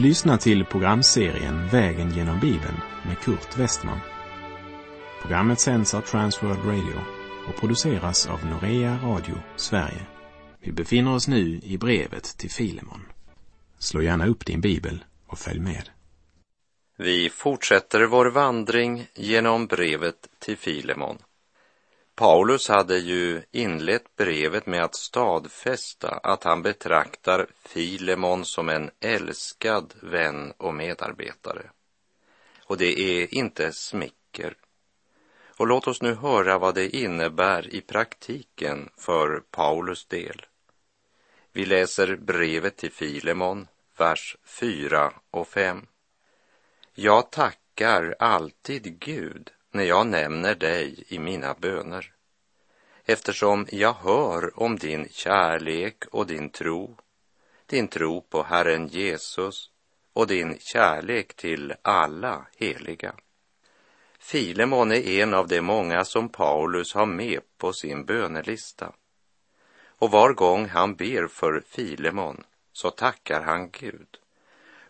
Du lyssnar till programserien Vägen genom Bibeln med Kurt Westman. Programmet sänds av Transworld Radio och produceras av Norea Radio Sverige. Vi befinner oss nu i brevet till Filemon. Slå gärna upp din bibel och följ med. Vi fortsätter vår vandring genom brevet till Filemon. Paulus hade ju inlett brevet med att stadfästa att han betraktar Filemon som en älskad vän och medarbetare. Och det är inte smicker. Och låt oss nu höra vad det innebär i praktiken för Paulus del. Vi läser brevet till Filemon, vers 4 och 5. Jag tackar alltid Gud när jag nämner dig i mina böner, eftersom jag hör om din kärlek och din tro, din tro på Herren Jesus och din kärlek till alla heliga. Filemon är en av de många som Paulus har med på sin bönelista. Och var gång han ber för Filemon så tackar han Gud,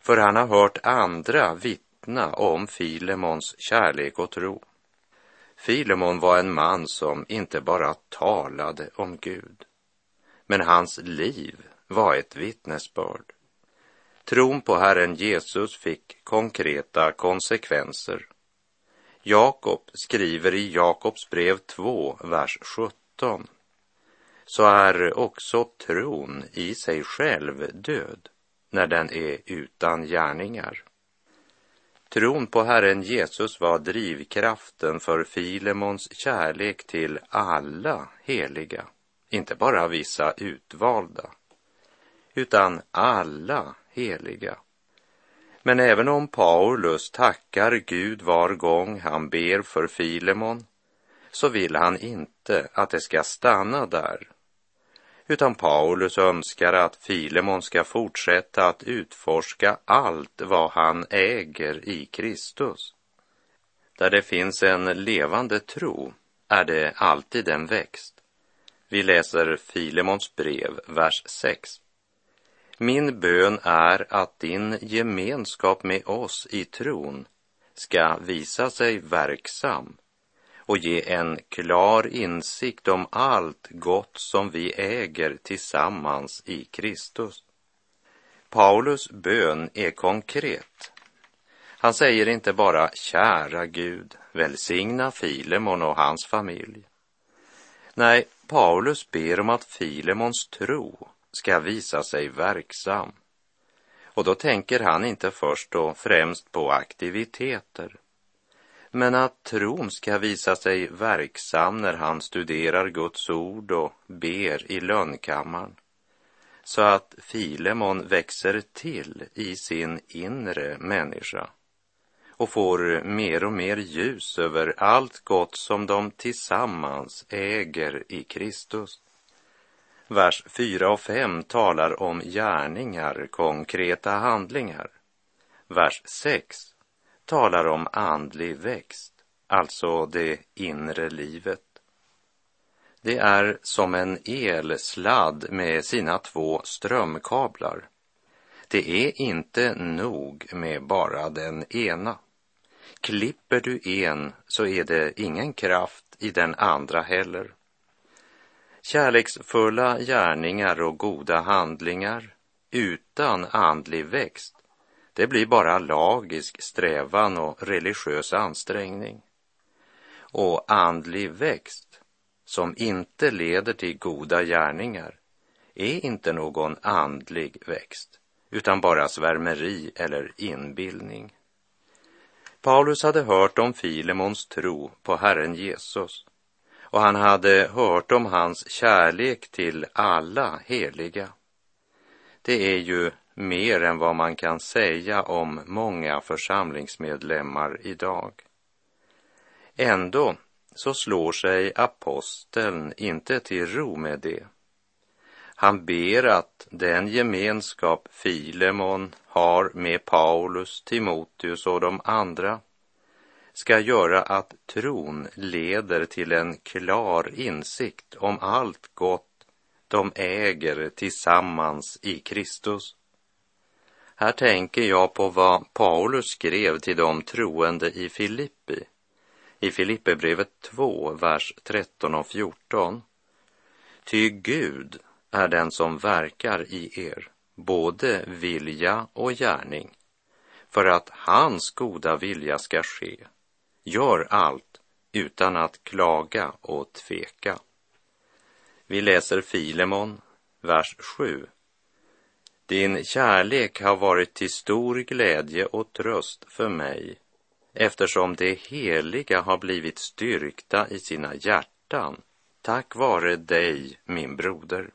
för han har hört andra vittna om Filemons kärlek och tro. Filemon var en man som inte bara talade om Gud, men hans liv var ett vittnesbörd. Tron på Herren Jesus fick konkreta konsekvenser. Jakob skriver i Jakobs brev 2, vers 17. Så är också tron i sig själv död när den är utan gärningar. Tron på Herren Jesus var drivkraften för Filemons kärlek till alla heliga, inte bara vissa utvalda, utan alla heliga. Men även om Paulus tackar Gud var gång han ber för Filemon, så vill han inte att det ska stanna där utan Paulus önskar att Filemon ska fortsätta att utforska allt vad han äger i Kristus. Där det finns en levande tro är det alltid en växt. Vi läser Filemons brev, vers 6. Min bön är att din gemenskap med oss i tron ska visa sig verksam och ge en klar insikt om allt gott som vi äger tillsammans i Kristus. Paulus bön är konkret. Han säger inte bara kära Gud, välsigna Filemon och hans familj. Nej, Paulus ber om att Filemons tro ska visa sig verksam. Och då tänker han inte först och främst på aktiviteter men att tron ska visa sig verksam när han studerar Guds ord och ber i lönnkammaren så att Filemon växer till i sin inre människa och får mer och mer ljus över allt gott som de tillsammans äger i Kristus. Vers 4 och 5 talar om gärningar, konkreta handlingar. Vers 6 talar om andlig växt, alltså det inre livet. Det är som en elsladd med sina två strömkablar. Det är inte nog med bara den ena. Klipper du en så är det ingen kraft i den andra heller. Kärleksfulla gärningar och goda handlingar utan andlig växt det blir bara lagisk strävan och religiös ansträngning. Och andlig växt som inte leder till goda gärningar är inte någon andlig växt utan bara svärmeri eller inbildning. Paulus hade hört om Filemons tro på Herren Jesus och han hade hört om hans kärlek till alla heliga. Det är ju mer än vad man kan säga om många församlingsmedlemmar idag. Ändå så slår sig aposteln inte till ro med det. Han ber att den gemenskap Filemon har med Paulus, Timoteus och de andra ska göra att tron leder till en klar insikt om allt gott de äger tillsammans i Kristus. Här tänker jag på vad Paulus skrev till de troende i Filippi. I Filipperbrevet 2, vers 13 och 14. Ty Gud är den som verkar i er, både vilja och gärning, för att hans goda vilja ska ske. Gör allt utan att klaga och tveka. Vi läser Filemon, vers 7. Din kärlek har varit till stor glädje och tröst för mig eftersom de heliga har blivit styrkta i sina hjärtan tack vare dig, min broder.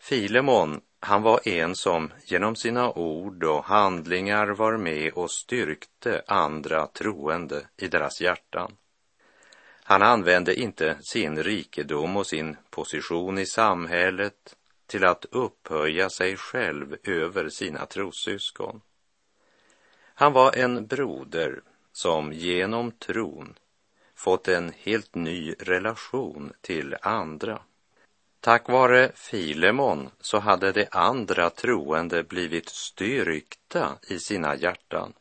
Filemon, han var en som genom sina ord och handlingar var med och styrkte andra troende i deras hjärtan. Han använde inte sin rikedom och sin position i samhället till att upphöja sig själv över sina trossyskon. Han var en broder som genom tron fått en helt ny relation till andra. Tack vare Filemon så hade de andra troende blivit styrkta i sina hjärtan.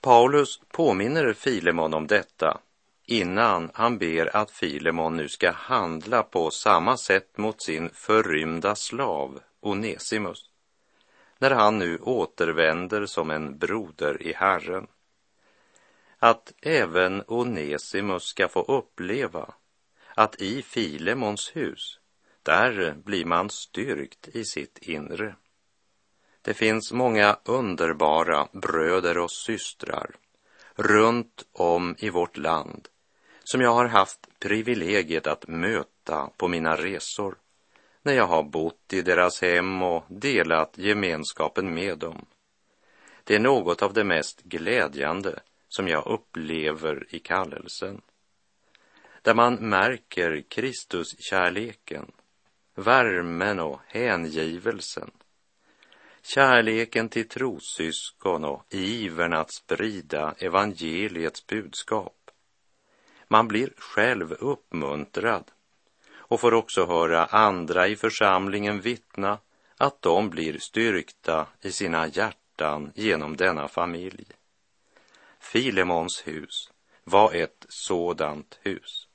Paulus påminner Filemon om detta innan han ber att Filemon nu ska handla på samma sätt mot sin förrymda slav Onesimus när han nu återvänder som en broder i Herren. Att även Onesimus ska få uppleva att i Filemons hus, där blir man styrkt i sitt inre. Det finns många underbara bröder och systrar runt om i vårt land som jag har haft privilegiet att möta på mina resor när jag har bott i deras hem och delat gemenskapen med dem. Det är något av det mest glädjande som jag upplever i kallelsen. Där man märker Kristuskärleken, värmen och hängivelsen. Kärleken till trossyskon och ivern att sprida evangeliets budskap. Man blir själv uppmuntrad och får också höra andra i församlingen vittna att de blir styrkta i sina hjärtan genom denna familj. Filemons hus var ett sådant hus.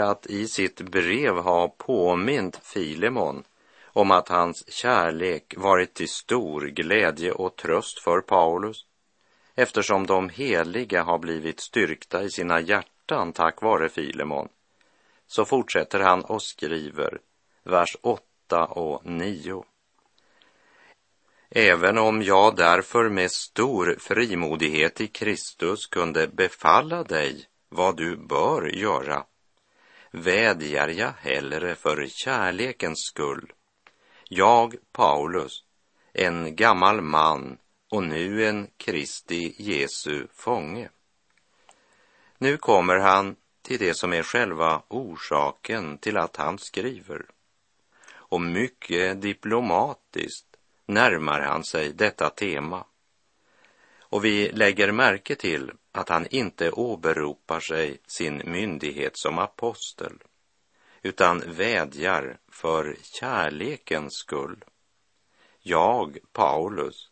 Att i sitt brev ha påmint Filemon om att hans kärlek varit till stor glädje och tröst för Paulus, eftersom de heliga har blivit styrkta i sina hjärtan tack vare Filemon, så fortsätter han och skriver, vers 8 och 9. Även om jag därför med stor frimodighet i Kristus kunde befalla dig vad du bör göra, vädjar jag hellre för kärlekens skull. Jag, Paulus, en gammal man och nu en Kristi Jesu fånge. Nu kommer han till det som är själva orsaken till att han skriver. Och mycket diplomatiskt närmar han sig detta tema. Och vi lägger märke till att han inte åberopar sig sin myndighet som apostel, utan vädjar för kärlekens skull. Jag, Paulus,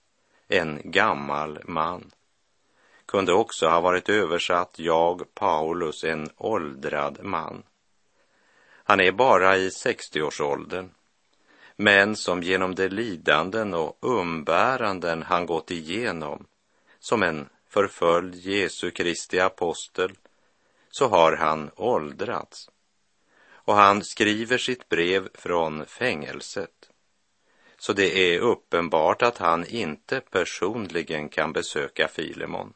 en gammal man, kunde också ha varit översatt jag, Paulus, en åldrad man. Han är bara i 60-årsåldern, men som genom de lidanden och umbäranden han gått igenom som en förföljd Jesu Kristi apostel så har han åldrats. Och han skriver sitt brev från fängelset. Så det är uppenbart att han inte personligen kan besöka Filemon.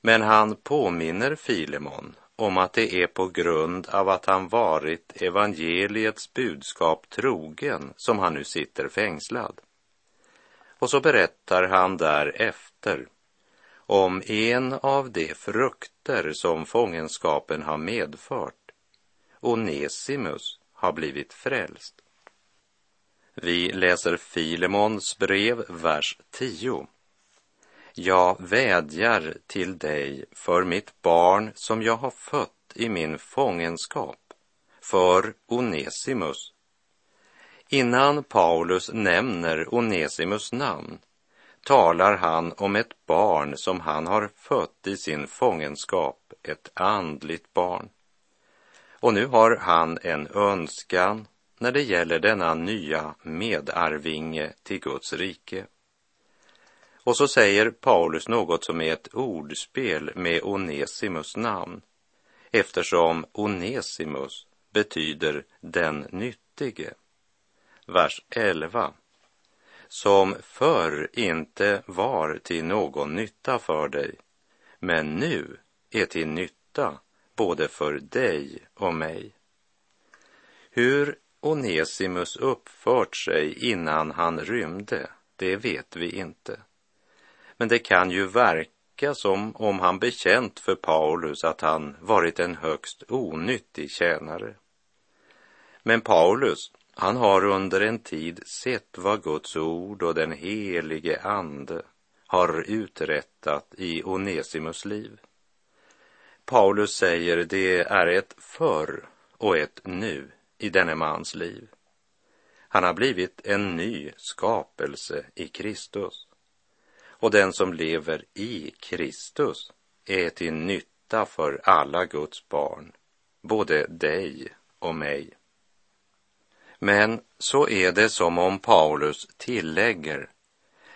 Men han påminner Filemon om att det är på grund av att han varit evangeliets budskap trogen som han nu sitter fängslad. Och så berättar han därefter om en av de frukter som fångenskapen har medfört. Onesimus har blivit frälst. Vi läser Filemons brev, vers 10. Jag vädjar till dig för mitt barn som jag har fött i min fångenskap, för Onesimus. Innan Paulus nämner Onesimus namn talar han om ett barn som han har fött i sin fångenskap, ett andligt barn. Och nu har han en önskan när det gäller denna nya medarvinge till Guds rike. Och så säger Paulus något som är ett ordspel med Onesimus namn, eftersom Onesimus betyder den nyttige. Vers 11. Som förr inte var till någon nytta för dig, men nu är till nytta både för dig och mig. Hur Onesimus uppfört sig innan han rymde, det vet vi inte. Men det kan ju verka som om han bekänt för Paulus att han varit en högst onyttig tjänare. Men Paulus, han har under en tid sett vad Guds ord och den helige ande har uträttat i Onesimus liv. Paulus säger det är ett förr och ett nu i denne mans liv. Han har blivit en ny skapelse i Kristus. Och den som lever i Kristus är till nytta för alla Guds barn, både dig och mig. Men så är det som om Paulus tillägger,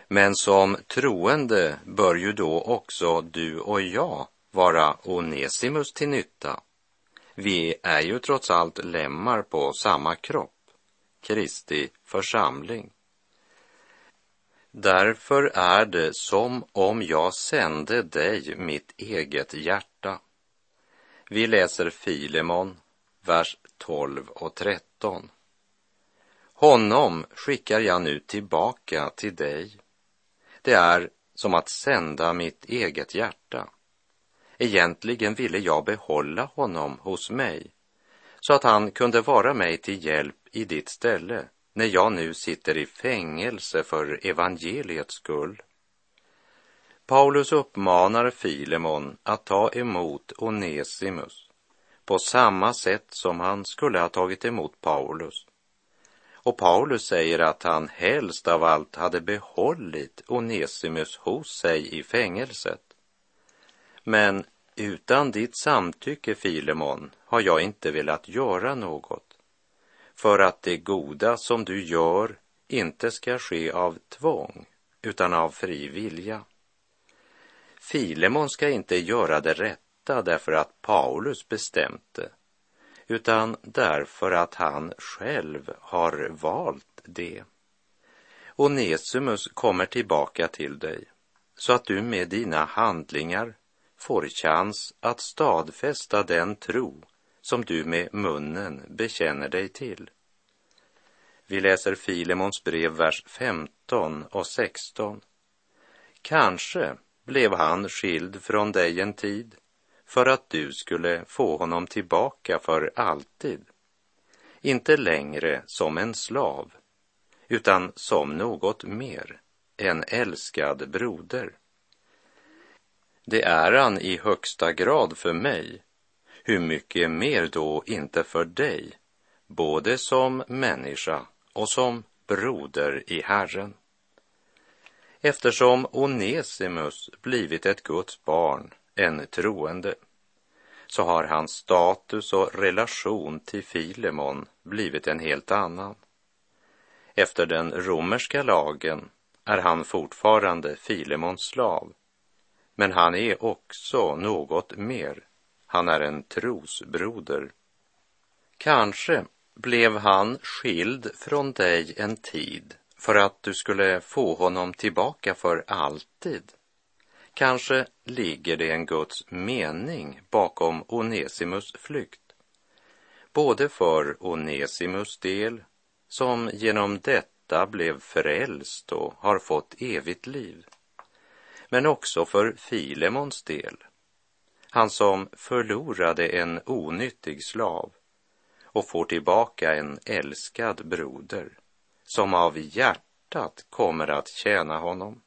men som troende bör ju då också du och jag vara Onesimus till nytta. Vi är ju trots allt lemmar på samma kropp, Kristi församling. Därför är det som om jag sände dig mitt eget hjärta. Vi läser Filemon, vers 12 och 13. Honom skickar jag nu tillbaka till dig. Det är som att sända mitt eget hjärta. Egentligen ville jag behålla honom hos mig så att han kunde vara mig till hjälp i ditt ställe när jag nu sitter i fängelse för evangeliets skull. Paulus uppmanar Filemon att ta emot Onesimus på samma sätt som han skulle ha tagit emot Paulus. Och Paulus säger att han helst av allt hade behållit Onesimus hos sig i fängelset. Men utan ditt samtycke, Filemon, har jag inte velat göra något, för att det goda som du gör inte ska ske av tvång, utan av fri vilja. Filemon ska inte göra det rätta därför att Paulus bestämt det, utan därför att han själv har valt det. Onesimus kommer tillbaka till dig så att du med dina handlingar får chans att stadfästa den tro som du med munnen bekänner dig till. Vi läser Filemons brev, vers 15 och 16. Kanske blev han skild från dig en tid för att du skulle få honom tillbaka för alltid. Inte längre som en slav, utan som något mer, en älskad broder. Det är han i högsta grad för mig, hur mycket mer då inte för dig, både som människa och som broder i Herren. Eftersom Onesimus blivit ett Guds barn, en troende, så har hans status och relation till Filemon blivit en helt annan. Efter den romerska lagen är han fortfarande Filemons slav men han är också något mer. Han är en trosbroder. Kanske blev han skild från dig en tid för att du skulle få honom tillbaka för alltid. Kanske ligger det en Guds mening bakom Onesimus flykt. Både för Onesimus del, som genom detta blev frälst och har fått evigt liv, men också för Filemons del, han som förlorade en onyttig slav och får tillbaka en älskad broder som av hjärtat kommer att tjäna honom.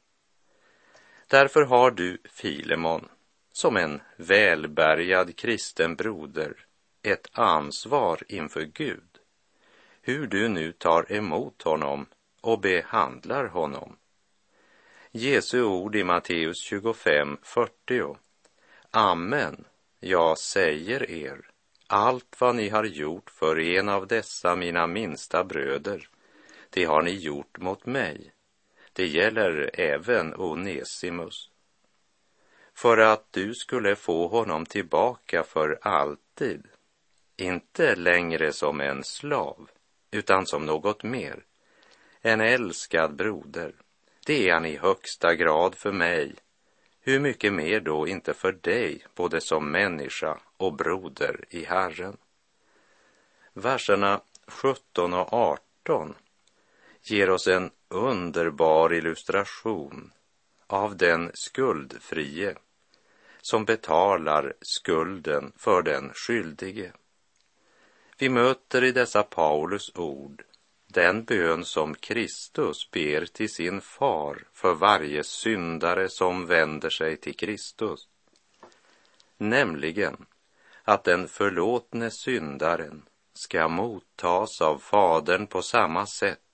Därför har du, Filemon, som en välbärgad kristen broder, ett ansvar inför Gud, hur du nu tar emot honom och behandlar honom. Jesu ord i Matteus 25, 40. Amen, jag säger er, allt vad ni har gjort för en av dessa mina minsta bröder, det har ni gjort mot mig. Det gäller även Onesimus. För att du skulle få honom tillbaka för alltid, inte längre som en slav, utan som något mer, en älskad broder. Det är han i högsta grad för mig. Hur mycket mer då inte för dig, både som människa och broder i Herren. Verserna 17 och 18 ger oss en underbar illustration av den skuldfrie som betalar skulden för den skyldige. Vi möter i dessa Paulus ord den bön som Kristus ber till sin far för varje syndare som vänder sig till Kristus. Nämligen att den förlåtne syndaren ska mottas av Fadern på samma sätt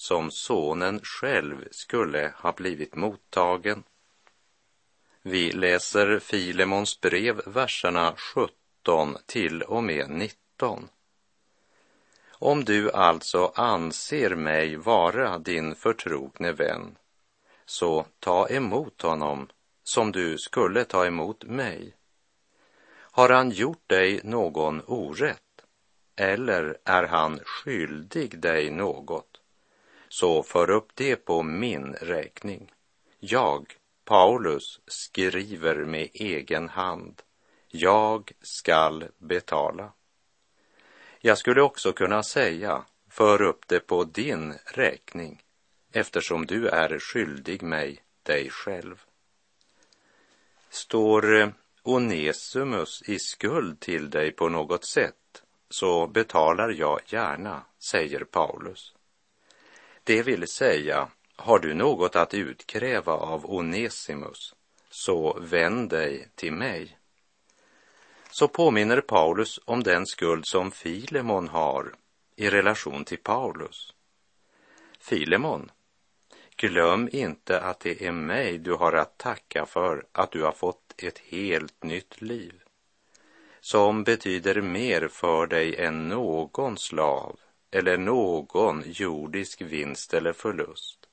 som sonen själv skulle ha blivit mottagen. Vi läser Filemons brev, verserna 17 till och med 19. Om du alltså anser mig vara din förtrogne vän, så ta emot honom som du skulle ta emot mig. Har han gjort dig någon orätt, eller är han skyldig dig något, så för upp det på min räkning. Jag, Paulus, skriver med egen hand. Jag skall betala. Jag skulle också kunna säga, för upp det på din räkning, eftersom du är skyldig mig dig själv. Står eh, Onesimus i skuld till dig på något sätt, så betalar jag gärna, säger Paulus. Det vill säga, har du något att utkräva av Onesimus, så vänd dig till mig så påminner Paulus om den skuld som Filemon har i relation till Paulus. Filemon, glöm inte att det är mig du har att tacka för att du har fått ett helt nytt liv som betyder mer för dig än någon slav eller någon jordisk vinst eller förlust.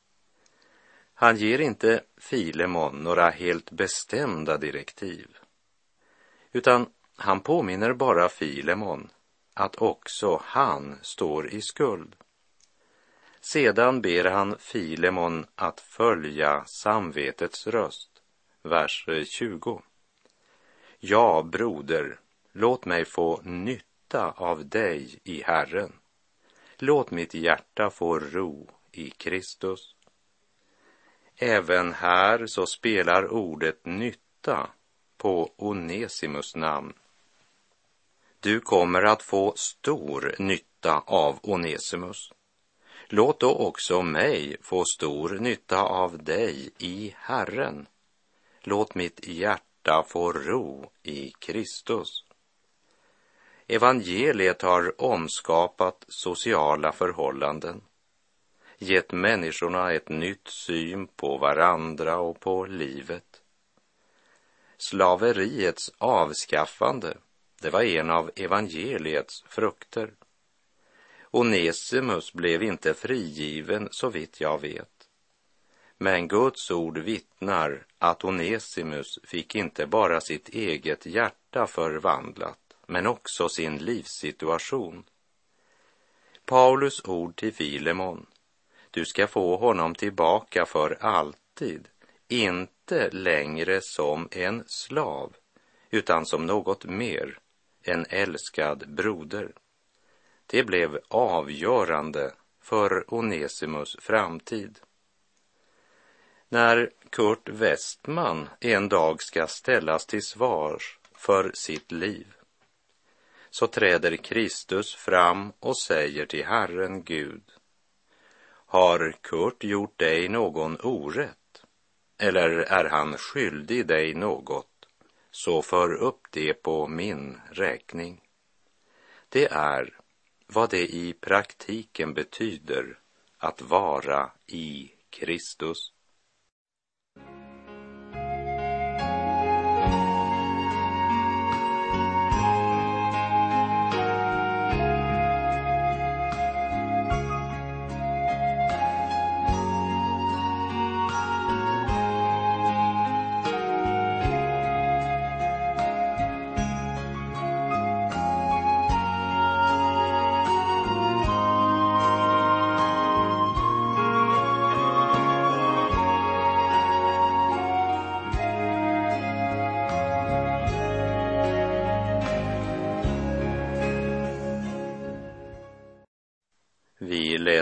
Han ger inte Filemon några helt bestämda direktiv, utan han påminner bara Filemon att också han står i skuld. Sedan ber han Filemon att följa samvetets röst. Vers 20. Ja, broder, låt mig få nytta av dig i Herren. Låt mitt hjärta få ro i Kristus. Även här så spelar ordet nytta på Onesimus namn du kommer att få stor nytta av Onesimus. Låt då också mig få stor nytta av dig i Herren. Låt mitt hjärta få ro i Kristus. Evangeliet har omskapat sociala förhållanden, gett människorna ett nytt syn på varandra och på livet. Slaveriets avskaffande det var en av evangeliets frukter. Onesimus blev inte frigiven så vitt jag vet. Men Guds ord vittnar att Onesimus fick inte bara sitt eget hjärta förvandlat, men också sin livssituation. Paulus ord till Filemon, du ska få honom tillbaka för alltid, inte längre som en slav, utan som något mer, en älskad broder. Det blev avgörande för Onesimus framtid. När Kurt Westman en dag ska ställas till svars för sitt liv så träder Kristus fram och säger till Herren Gud Har Kurt gjort dig någon orätt? Eller är han skyldig dig något? Så för upp det på min räkning. Det är vad det i praktiken betyder att vara i Kristus.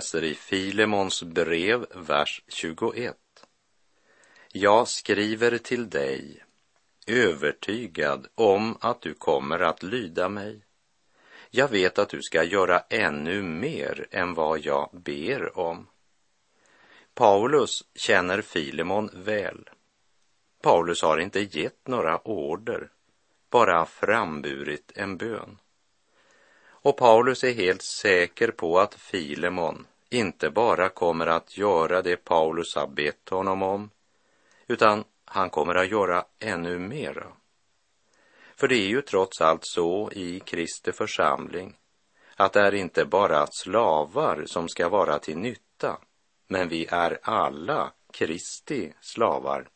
Läser i Filemons brev, vers 21. Jag skriver till dig, övertygad om att du kommer att lyda mig. Jag vet att du ska göra ännu mer än vad jag ber om. Paulus känner Filemon väl. Paulus har inte gett några order, bara framburit en bön. Och Paulus är helt säker på att Filemon inte bara kommer att göra det Paulus har bett honom om, utan han kommer att göra ännu mera. För det är ju trots allt så i Kristi församling att det är inte bara slavar som ska vara till nytta, men vi är alla Kristi slavar.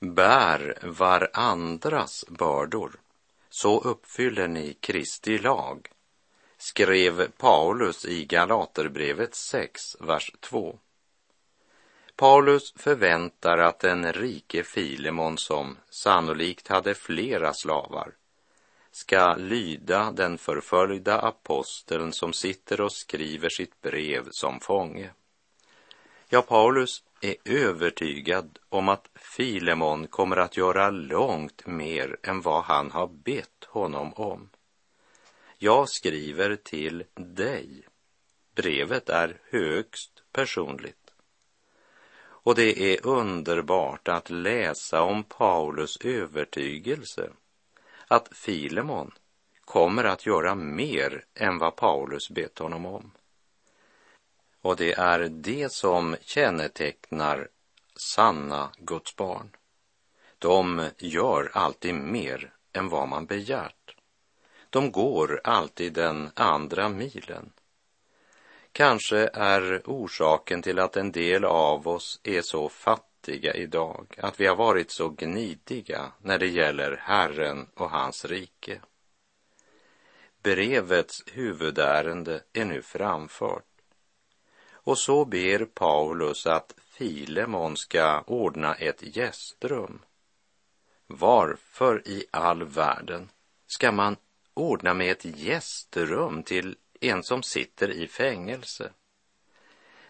Bär varandras bördor så uppfyller ni Kristi lag, skrev Paulus i Galaterbrevet 6, vers 2. Paulus förväntar att den rike Filemon, som sannolikt hade flera slavar, ska lyda den förföljda aposteln som sitter och skriver sitt brev som fånge. Ja, Paulus är övertygad om att Filemon kommer att göra långt mer än vad han har bett honom om. Jag skriver till dig. Brevet är högst personligt. Och det är underbart att läsa om Paulus övertygelse att Filemon kommer att göra mer än vad Paulus bett honom om. Och det är det som kännetecknar sanna Guds barn. De gör alltid mer än vad man begärt. De går alltid den andra milen. Kanske är orsaken till att en del av oss är så fattiga idag att vi har varit så gnidiga när det gäller Herren och hans rike. Brevets huvudärende är nu framfört och så ber Paulus att Filemon ska ordna ett gästrum. Varför i all världen ska man ordna med ett gästrum till en som sitter i fängelse?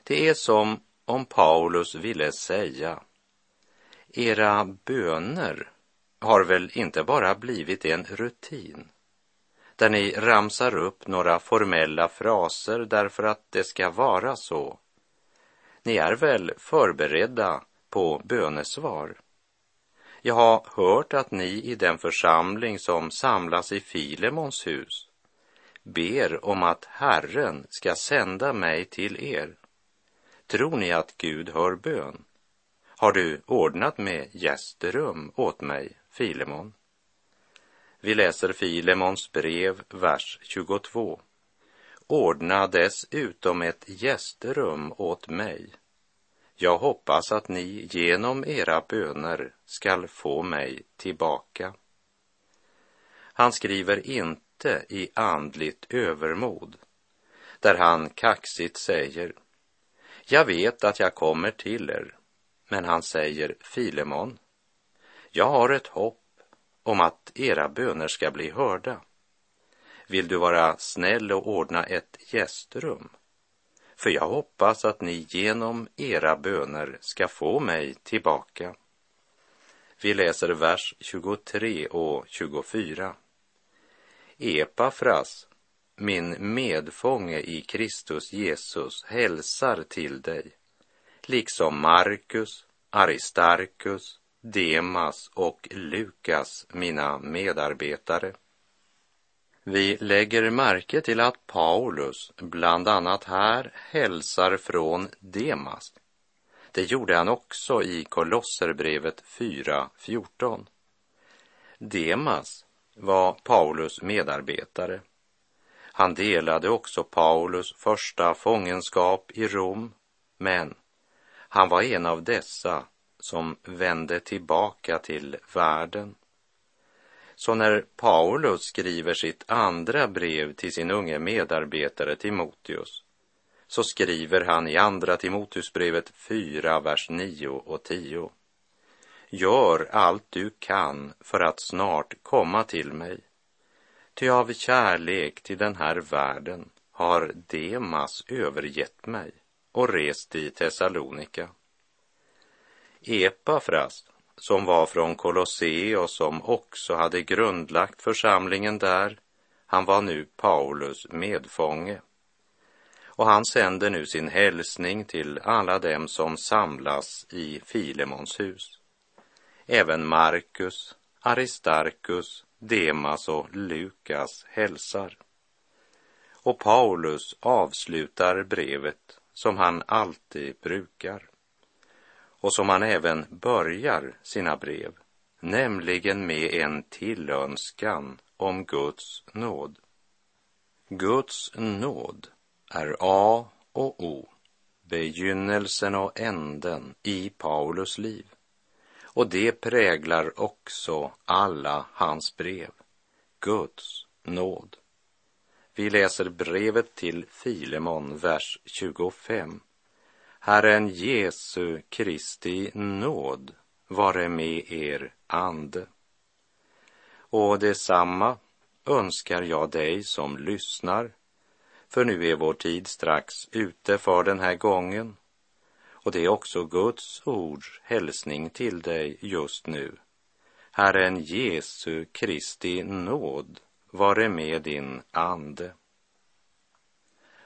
Det är som om Paulus ville säga, era böner har väl inte bara blivit en rutin där ni ramsar upp några formella fraser därför att det ska vara så. Ni är väl förberedda på bönesvar? Jag har hört att ni i den församling som samlas i Filemons hus ber om att Herren ska sända mig till er. Tror ni att Gud hör bön? Har du ordnat med gästrum åt mig, Filemon? Vi läser Filemons brev, vers 22. Ordna dessutom ett gästrum åt mig. Jag hoppas att ni genom era böner skall få mig tillbaka. Han skriver inte i andligt övermod, där han kaxigt säger, jag vet att jag kommer till er, Men han säger, Filemon, jag har ett hopp om att era böner ska bli hörda. Vill du vara snäll och ordna ett gästrum? För jag hoppas att ni genom era böner ska få mig tillbaka. Vi läser vers 23 och 24. Epafras, min medfånge i Kristus Jesus, hälsar till dig, liksom Markus, Aristarkus, Demas och Lukas, mina medarbetare. Vi lägger märke till att Paulus bland annat här hälsar från Demas. Det gjorde han också i Kolosserbrevet 4.14. Demas var Paulus medarbetare. Han delade också Paulus första fångenskap i Rom, men han var en av dessa som vände tillbaka till världen. Så när Paulus skriver sitt andra brev till sin unge medarbetare Timoteus så skriver han i Andra Timoteusbrevet 4, vers 9 och 10. Gör allt du kan för att snart komma till mig. Ty av kärlek till den här världen har Demas övergett mig och rest i Thessalonika. Epafras, som var från Kolosse och som också hade grundlagt församlingen där, han var nu Paulus medfånge. Och han sänder nu sin hälsning till alla dem som samlas i Filemons hus. Även Markus, Aristarkus, Demas och Lukas hälsar. Och Paulus avslutar brevet som han alltid brukar och som han även börjar sina brev, nämligen med en tillönskan om Guds nåd. Guds nåd är A och O, begynnelsen och änden i Paulus liv. Och det präglar också alla hans brev. Guds nåd. Vi läser brevet till Filemon, vers 25. Herren Jesu Kristi nåd vare med er ande. Och detsamma önskar jag dig som lyssnar för nu är vår tid strax ute för den här gången. Och det är också Guds ords hälsning till dig just nu. Herren Jesu Kristi nåd vare med din ande.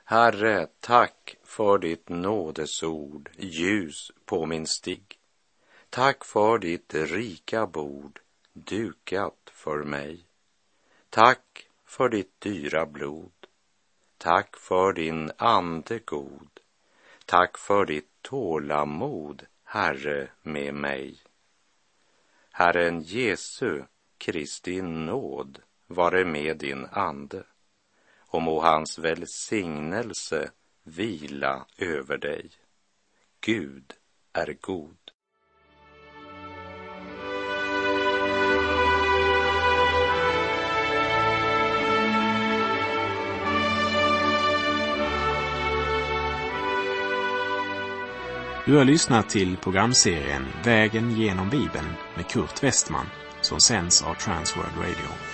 Herre, tack för ditt nådesord, ljus på min stig. Tack för ditt rika bord, dukat för mig. Tack för ditt dyra blod. Tack för din ande god. Tack för ditt tålamod, Herre, med mig. Herren Jesu Kristi nåd vare med din ande och må hans välsignelse vila över dig. Gud är god. Du har lyssnat till programserien Vägen genom Bibeln med Kurt Westman som sänds av Transworld Radio.